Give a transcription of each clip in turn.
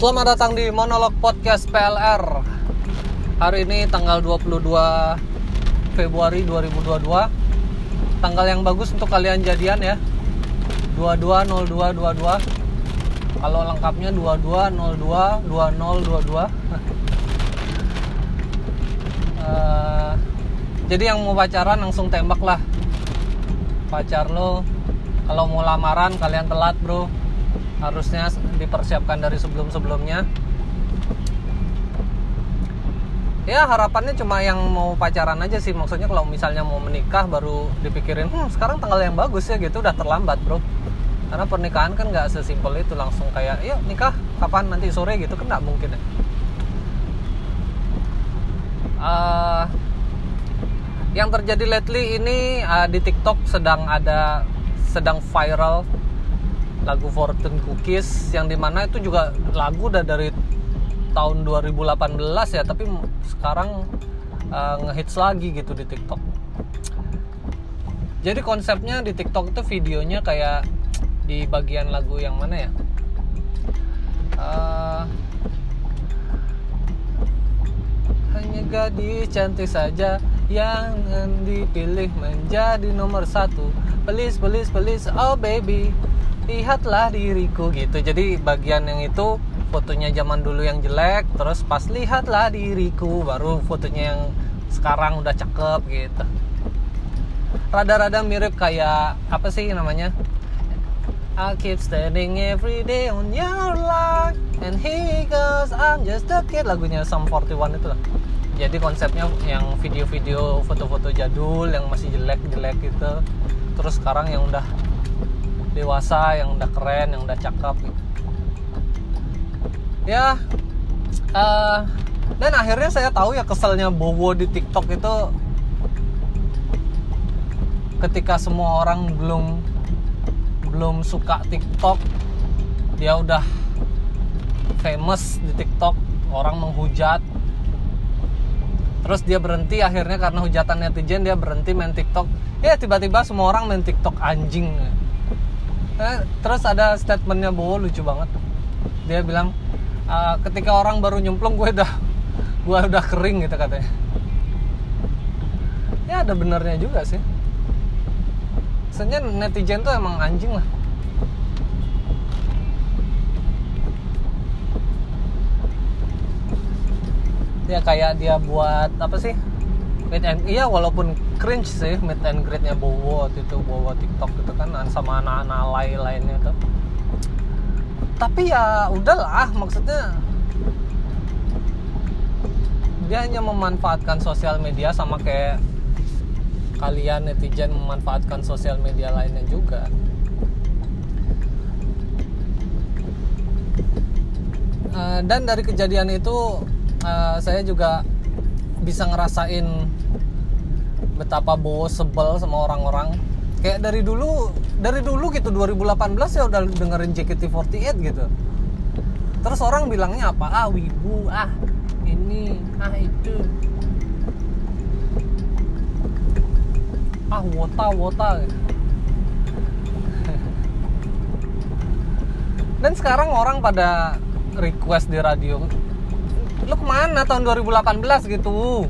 Selamat datang di Monolog Podcast PLR Hari ini tanggal 22 Februari 2022 Tanggal yang bagus untuk kalian jadian ya. 220222 Kalau lengkapnya 2202 2022 uh, Jadi yang mau pacaran langsung tembak lah. Pacar lo Kalau mau lamaran kalian telat bro harusnya dipersiapkan dari sebelum-sebelumnya. Ya harapannya cuma yang mau pacaran aja sih. Maksudnya kalau misalnya mau menikah baru dipikirin hmm sekarang tanggal yang bagus ya gitu. Udah terlambat bro. Karena pernikahan kan nggak sesimpel itu. Langsung kayak yuk nikah kapan? Nanti sore gitu. Kan nggak mungkin ya. Uh, yang terjadi lately ini uh, di TikTok sedang ada sedang viral lagu Fortune Cookies yang di mana itu juga lagu udah dari tahun 2018 ya tapi sekarang uh, ngehits lagi gitu di TikTok. Jadi konsepnya di TikTok itu videonya kayak di bagian lagu yang mana ya? Uh, hanya gadis cantik saja yang dipilih menjadi nomor satu. Please please please oh baby lihatlah diriku gitu. Jadi bagian yang itu fotonya zaman dulu yang jelek terus pas lihatlah diriku baru fotonya yang sekarang udah cakep gitu. Rada-rada mirip kayak apa sih namanya? I keep standing every day on your life and he goes I'm just a kid. Lagunya Sum 41 itu lah. Jadi konsepnya yang video-video foto-foto jadul yang masih jelek-jelek gitu. Terus sekarang yang udah dewasa yang udah keren yang udah cakep gitu. Ya uh, dan akhirnya saya tahu ya keselnya Bowo di TikTok itu ketika semua orang belum belum suka TikTok dia udah famous di TikTok orang menghujat. Terus dia berhenti akhirnya karena hujatan netizen dia berhenti main TikTok. Ya tiba-tiba semua orang main TikTok anjing terus ada statementnya Bowo lucu banget dia bilang e, ketika orang baru nyemplung gue udah gue udah kering gitu katanya. Ya ada benernya juga sih. Sebenarnya netizen tuh emang anjing lah. Ya kayak dia buat apa sih meet and iya walaupun cringe sih meet and greetnya Bowo waktu itu Bowo TikTok gitu kan sama anak-anak lain lainnya tuh. Tapi ya udahlah maksudnya dia hanya memanfaatkan sosial media sama kayak kalian netizen memanfaatkan sosial media lainnya juga. Uh, dan dari kejadian itu uh, saya juga bisa ngerasain betapa Bowo sebel sama orang-orang. Kayak dari dulu dari dulu gitu 2018 ya udah dengerin JKT48 gitu. Terus orang bilangnya apa? Ah wibu ah ini ah itu. Ah wota wota. Dan sekarang orang pada request di radio lu ke mana tahun 2018 gitu?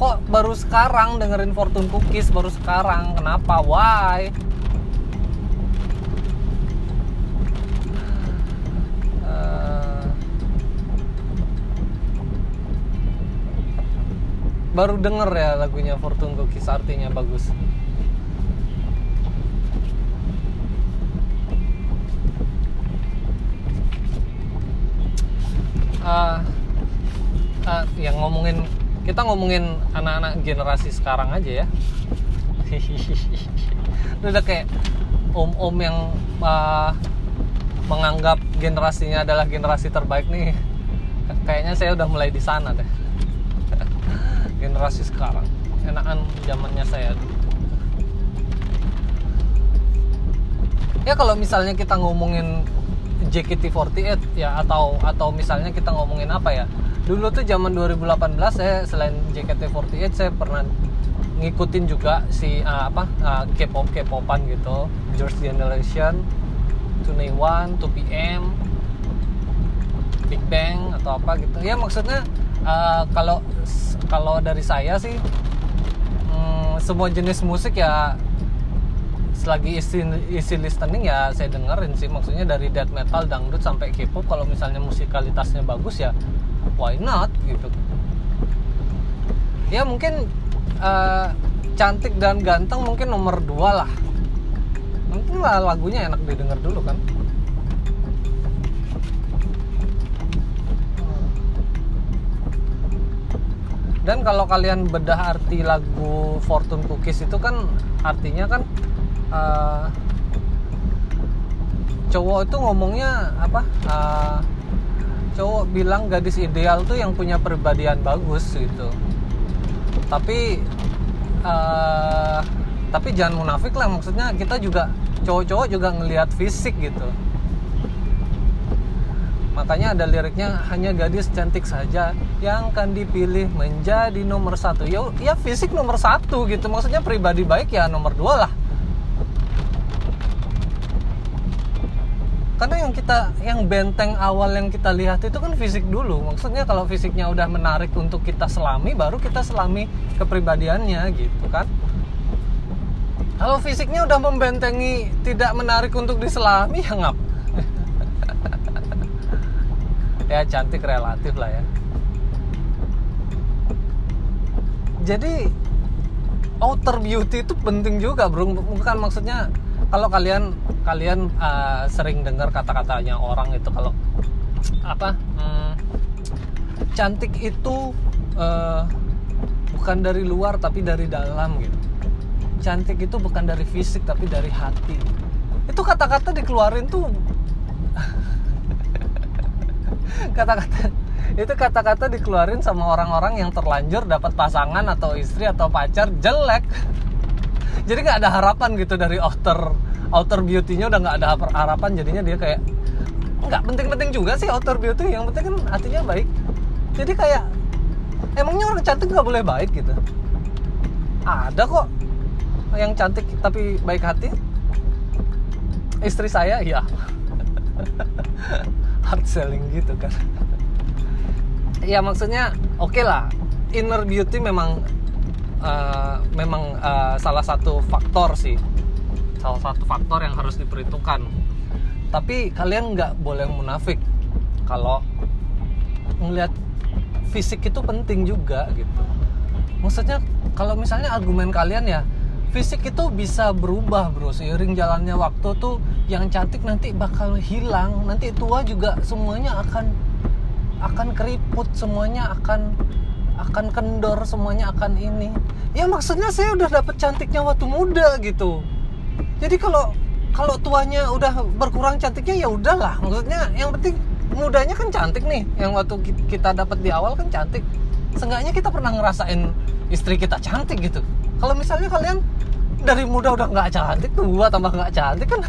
Kok baru sekarang dengerin Fortune Cookies baru sekarang? Kenapa? Why? Uh, baru denger ya lagunya Fortune Cookies artinya bagus uh, uh, yang ngomongin kita ngomongin anak-anak generasi sekarang aja ya. Udah kayak om-om yang uh, menganggap generasinya adalah generasi terbaik nih. Kayaknya saya udah mulai di sana deh. Generasi sekarang. Enakan zamannya saya ya kalau misalnya kita ngomongin JKT48 ya atau atau misalnya kita ngomongin apa ya? Dulu tuh zaman 2018 saya selain JKT48 saya pernah ngikutin juga si uh, apa uh, K-pop K-popan gitu. George Generation, Tune One, 2PM Big Bang atau apa gitu. Ya maksudnya uh, kalau dari saya sih hmm, semua jenis musik ya selagi isi, isi listening ya saya dengerin sih. Maksudnya dari death metal dangdut sampai K-pop kalau misalnya musikalitasnya bagus ya why not gitu. Ya mungkin uh, cantik dan ganteng mungkin nomor dua lah. Mungkin lah lagunya enak didengar dulu kan. Dan kalau kalian bedah arti lagu Fortune Cookies itu kan artinya kan uh, cowok itu ngomongnya apa uh, cowok bilang gadis ideal tuh yang punya perbedaan bagus gitu tapi uh, tapi jangan munafik lah maksudnya kita juga cowok-cowok juga ngelihat fisik gitu Makanya ada liriknya hanya gadis cantik saja yang akan dipilih menjadi nomor satu. Ya, ya fisik nomor satu gitu. Maksudnya pribadi baik ya nomor dua lah. Karena yang kita, yang benteng awal yang kita lihat itu kan fisik dulu. Maksudnya kalau fisiknya udah menarik untuk kita selami, baru kita selami kepribadiannya gitu kan. Kalau fisiknya udah membentengi tidak menarik untuk diselami ya ngap ya cantik relatif lah ya jadi outer beauty itu penting juga bro bukan maksudnya kalau kalian kalian uh, sering dengar kata-katanya orang itu kalau apa hmm, cantik itu uh, bukan dari luar tapi dari dalam gitu. Cantik itu bukan dari fisik tapi dari hati. Itu kata-kata dikeluarin tuh. Kata-kata itu kata-kata dikeluarin sama orang-orang yang terlanjur dapat pasangan atau istri atau pacar jelek jadi nggak ada harapan gitu dari outer outer beauty-nya udah nggak ada harapan jadinya dia kayak nggak penting-penting juga sih outer beauty yang penting kan hatinya baik. Jadi kayak emangnya orang cantik nggak boleh baik gitu? Ada kok yang cantik tapi baik hati. Istri saya ya hard selling gitu kan. Ya maksudnya oke okay lah. Inner beauty memang uh, memang uh, salah satu faktor sih. Salah satu faktor yang harus diperhitungkan. Tapi kalian nggak boleh munafik kalau ngelihat fisik itu penting juga gitu. Maksudnya kalau misalnya argumen kalian ya fisik itu bisa berubah bro. Seiring jalannya waktu tuh yang cantik nanti bakal hilang. Nanti tua juga semuanya akan akan keriput semuanya akan akan kendor semuanya akan ini. Ya maksudnya saya udah dapet cantiknya waktu muda gitu. Jadi kalau kalau tuanya udah berkurang cantiknya ya udahlah. Maksudnya yang penting mudanya kan cantik nih. Yang waktu kita dapat di awal kan cantik. Seenggaknya kita pernah ngerasain istri kita cantik gitu. Kalau misalnya kalian dari muda udah nggak cantik tua tambah nggak cantik kan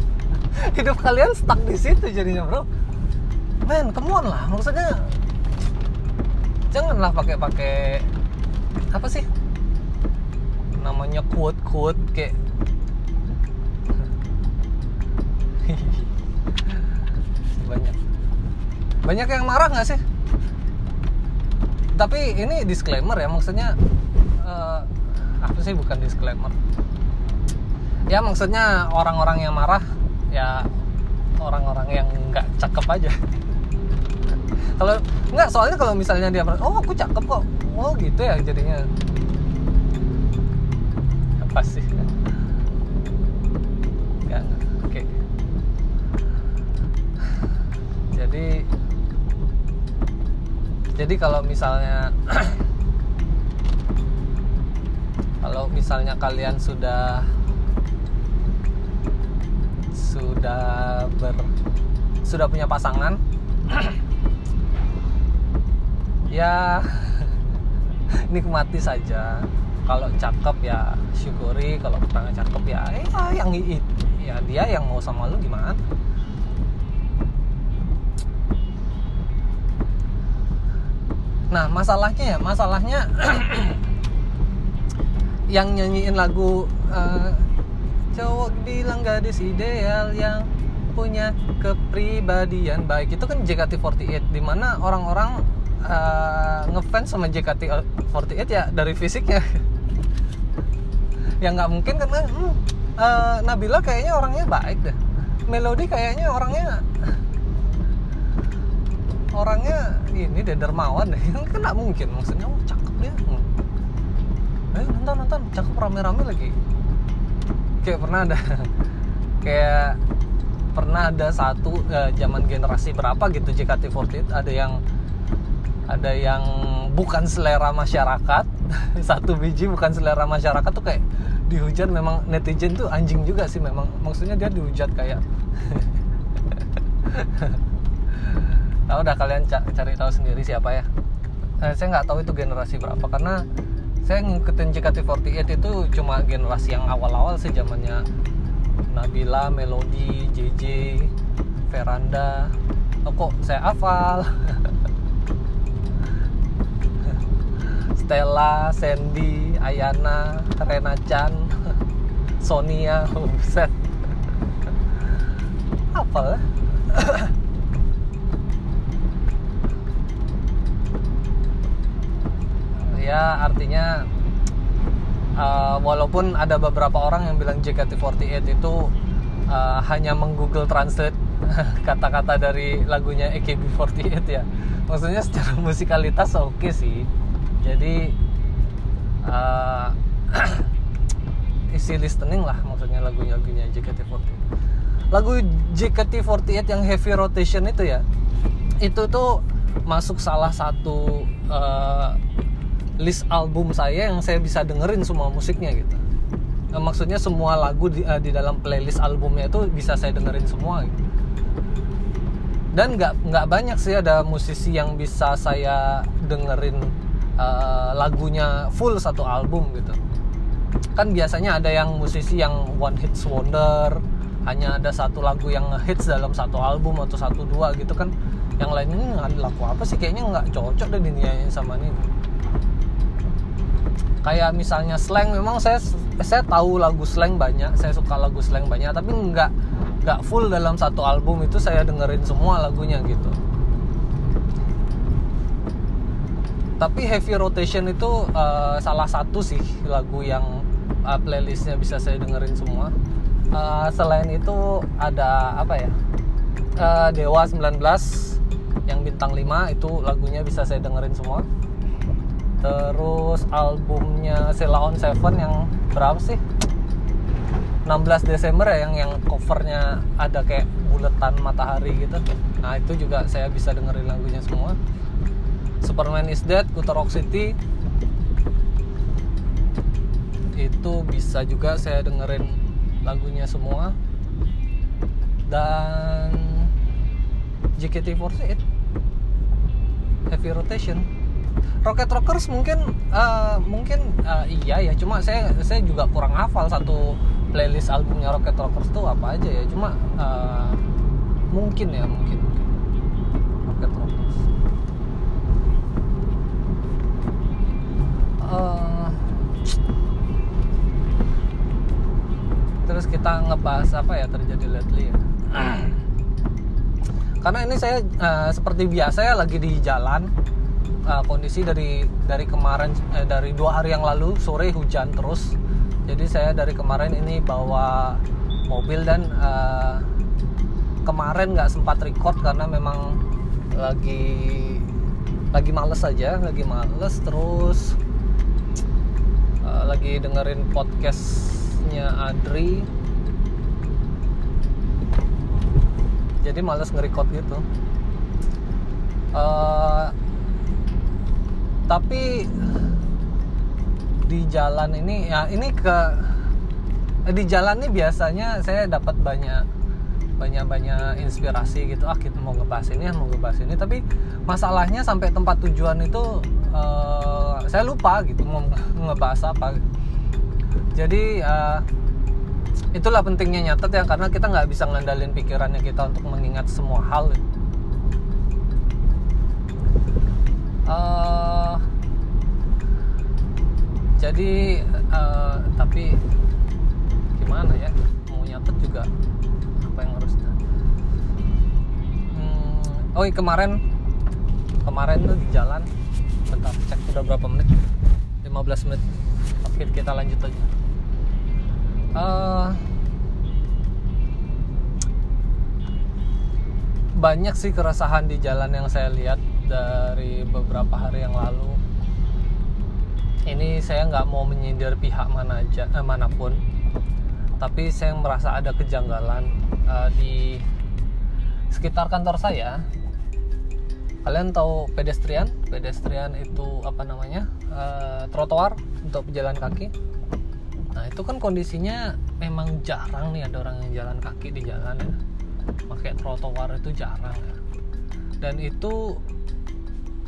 hidup kalian stuck di situ jadinya bro. Men come on lah. Maksudnya janganlah pakai pakai apa sih? Namanya quote quote kayak banyak. Banyak yang marah nggak sih? Tapi ini disclaimer ya maksudnya uh, apa sih bukan disclaimer? Ya maksudnya orang-orang yang marah ya orang-orang yang nggak cakep aja kalau nggak soalnya kalau misalnya dia oh aku cakep kok. Oh gitu ya jadinya. Apa sih? Nggak oke. Jadi jadi kalau misalnya kalau misalnya kalian sudah sudah ber sudah punya pasangan ya nikmati saja. Kalau cakep ya syukuri kalau kurang cakep ya ya yang ya dia yang mau sama lu gimana? Nah masalahnya ya masalahnya yang nyanyiin lagu uh, cowok bilang gadis ideal yang punya kepribadian baik itu kan JKT48 di mana orang-orang uh, ngefans sama JKT48 ya dari fisiknya. Ya nggak mungkin karena hmm, uh, Nabila kayaknya orangnya baik deh. Melody kayaknya orangnya orangnya ini deh dermawan deh. Kan nggak mungkin maksudnya oh, cakep dia. Hmm. ayo nonton nonton cakep rame-rame lagi. Kayak pernah ada kayak pernah ada satu uh, zaman generasi berapa gitu JKT48 ada yang ada yang bukan selera masyarakat satu biji bukan selera masyarakat tuh kayak dihujat memang netizen tuh anjing juga sih memang maksudnya dia dihujat kayak nah, udah kalian cari tahu sendiri siapa ya eh, saya nggak tahu itu generasi berapa karena saya ngikutin JKT48 itu cuma generasi yang awal-awal sih zamannya Nabila, Melody, JJ, Veranda. Oh, kok saya hafal. Stella, Sandy, Ayana, Rena Chan, Sonia, set. Hafal ya? ya artinya uh, walaupun ada beberapa orang yang bilang JKT48 itu uh, hanya menggoogle translate kata-kata dari lagunya AKB48 ya maksudnya secara musikalitas oke okay sih jadi uh, isi listening lah maksudnya lagunya lagunya JKT48 lagu JKT48 yang heavy rotation itu ya itu tuh masuk salah satu uh, list album saya yang saya bisa dengerin semua musiknya gitu. Uh, maksudnya semua lagu di, uh, di dalam playlist albumnya itu bisa saya dengerin semua gitu. Dan nggak nggak banyak sih ada musisi yang bisa saya dengerin uh, lagunya full satu album gitu. Kan biasanya ada yang musisi yang one hits wonder hanya ada satu lagu yang hits dalam satu album atau satu dua gitu kan. Yang lainnya ini lagu apa sih? Kayaknya nggak cocok deh dinyanyiin sama ini. Kayak misalnya slang memang saya saya tahu lagu slang banyak saya suka lagu slang banyak tapi nggak nggak full dalam satu album itu saya dengerin semua lagunya gitu tapi heavy rotation itu uh, salah satu sih lagu yang uh, playlistnya bisa saya dengerin semua. Uh, selain itu ada apa ya? Uh, Dewa 19 yang bintang 5 itu lagunya bisa saya dengerin semua. Terus albumnya Sela on Seven yang berapa sih? 16 Desember ya yang yang covernya ada kayak buletan matahari gitu. Nah itu juga saya bisa dengerin lagunya semua Superman is Dead, Kuta Rock City. Itu bisa juga saya dengerin lagunya semua. Dan JKT48 Heavy Rotation. Rocket Rockers mungkin uh, mungkin uh, iya ya. Cuma saya saya juga kurang hafal satu playlist albumnya Rocket Rockers tuh apa aja ya. Cuma uh, mungkin ya mungkin Rocket Rockers uh, terus kita ngebahas apa ya terjadi lately ya? Karena ini saya uh, seperti biasa ya lagi di jalan. Uh, kondisi dari dari kemarin eh, dari dua hari yang lalu sore hujan terus. Jadi saya dari kemarin ini bawa mobil dan uh, kemarin nggak sempat record karena memang lagi lagi males aja lagi males terus uh, lagi dengerin podcastnya Adri. Jadi males nge-record gitu. Uh, tapi di jalan ini ya ini ke di jalan ini biasanya saya dapat banyak banyak banyak inspirasi gitu. Ah kita mau ngebahas ini mau ngebahas ini. Tapi masalahnya sampai tempat tujuan itu uh, saya lupa gitu mau ngebahas apa. Jadi uh, itulah pentingnya nyatet ya karena kita nggak bisa ngandalin pikirannya kita untuk mengingat semua hal. Uh, jadi uh, tapi gimana ya mau nyatet juga apa yang harus oh iya, kemarin kemarin tuh di jalan bentar cek udah berapa menit? 15 menit. Oke kita lanjut aja. Eh, banyak sih keresahan di jalan yang saya lihat dari beberapa hari yang lalu. Ini saya nggak mau menyindir pihak mana aja eh, mana pun. Tapi saya merasa ada kejanggalan eh, di sekitar kantor saya kalian tahu pedestrian? Pedestrian itu apa namanya? Eh, trotoar untuk pejalan kaki. Nah itu kan kondisinya memang jarang nih ada orang yang jalan kaki di jalan ya. Pakai trotoar itu jarang ya. Dan itu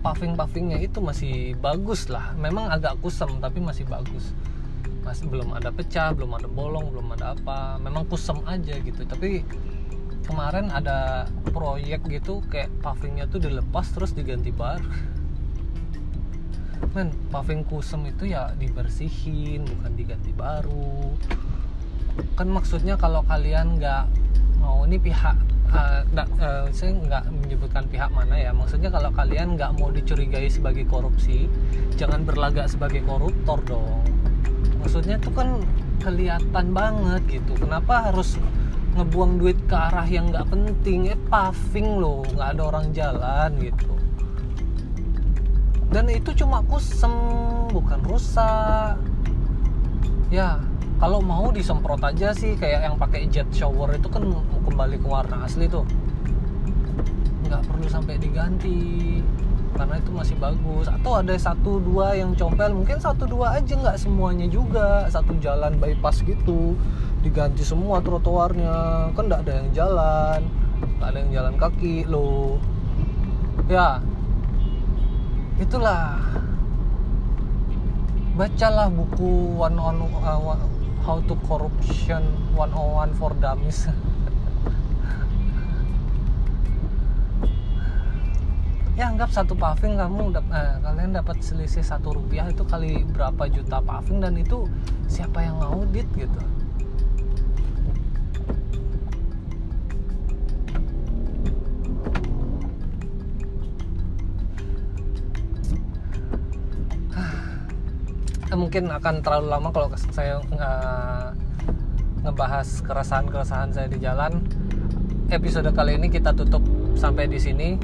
paving pavingnya itu masih bagus lah. Memang agak kusem tapi masih bagus. Masih belum ada pecah belum ada bolong belum ada apa. Memang kusem aja gitu. Tapi kemarin ada proyek gitu kayak pavingnya tuh dilepas terus diganti baru men paving kusem itu ya dibersihin bukan diganti baru. Kan maksudnya kalau kalian nggak mau ini pihak uh, uh, saya nggak menyebutkan pihak mana ya. Maksudnya kalau kalian nggak mau dicurigai sebagai korupsi jangan berlagak sebagai koruptor dong. Maksudnya itu kan kelihatan banget gitu. Kenapa harus ngebuang duit ke arah yang nggak penting. Eh paving loh nggak ada orang jalan gitu. Dan itu cuma kusem bukan rusak. Ya kalau mau disemprot aja sih kayak yang pakai jet shower itu kan kembali ke warna asli tuh. Nggak perlu sampai diganti karena itu masih bagus. Atau ada satu dua yang compel mungkin satu dua aja nggak semuanya juga. Satu jalan bypass gitu diganti semua trotoarnya. Kan nggak ada yang jalan nggak ada yang jalan kaki loh. Ya itulah. Bacalah buku one on uh, how to corruption 101 for dummies. Ya anggap satu paving kamu dap, eh, kalian dapat selisih satu rupiah itu kali berapa juta paving dan itu siapa yang ngaudit gitu mungkin akan terlalu lama kalau saya nggak ngebahas keresahan-keresahan saya di jalan. Episode kali ini kita tutup sampai di sini.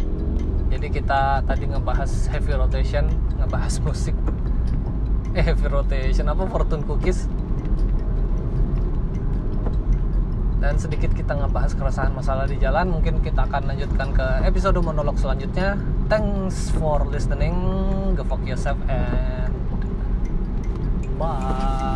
Jadi kita tadi ngebahas heavy rotation, ngebahas musik. Eh heavy rotation apa fortune cookies. Dan sedikit kita ngebahas keresahan masalah di jalan. Mungkin kita akan lanjutkan ke episode monolog selanjutnya. Thanks for listening. Go fuck yourself and 哇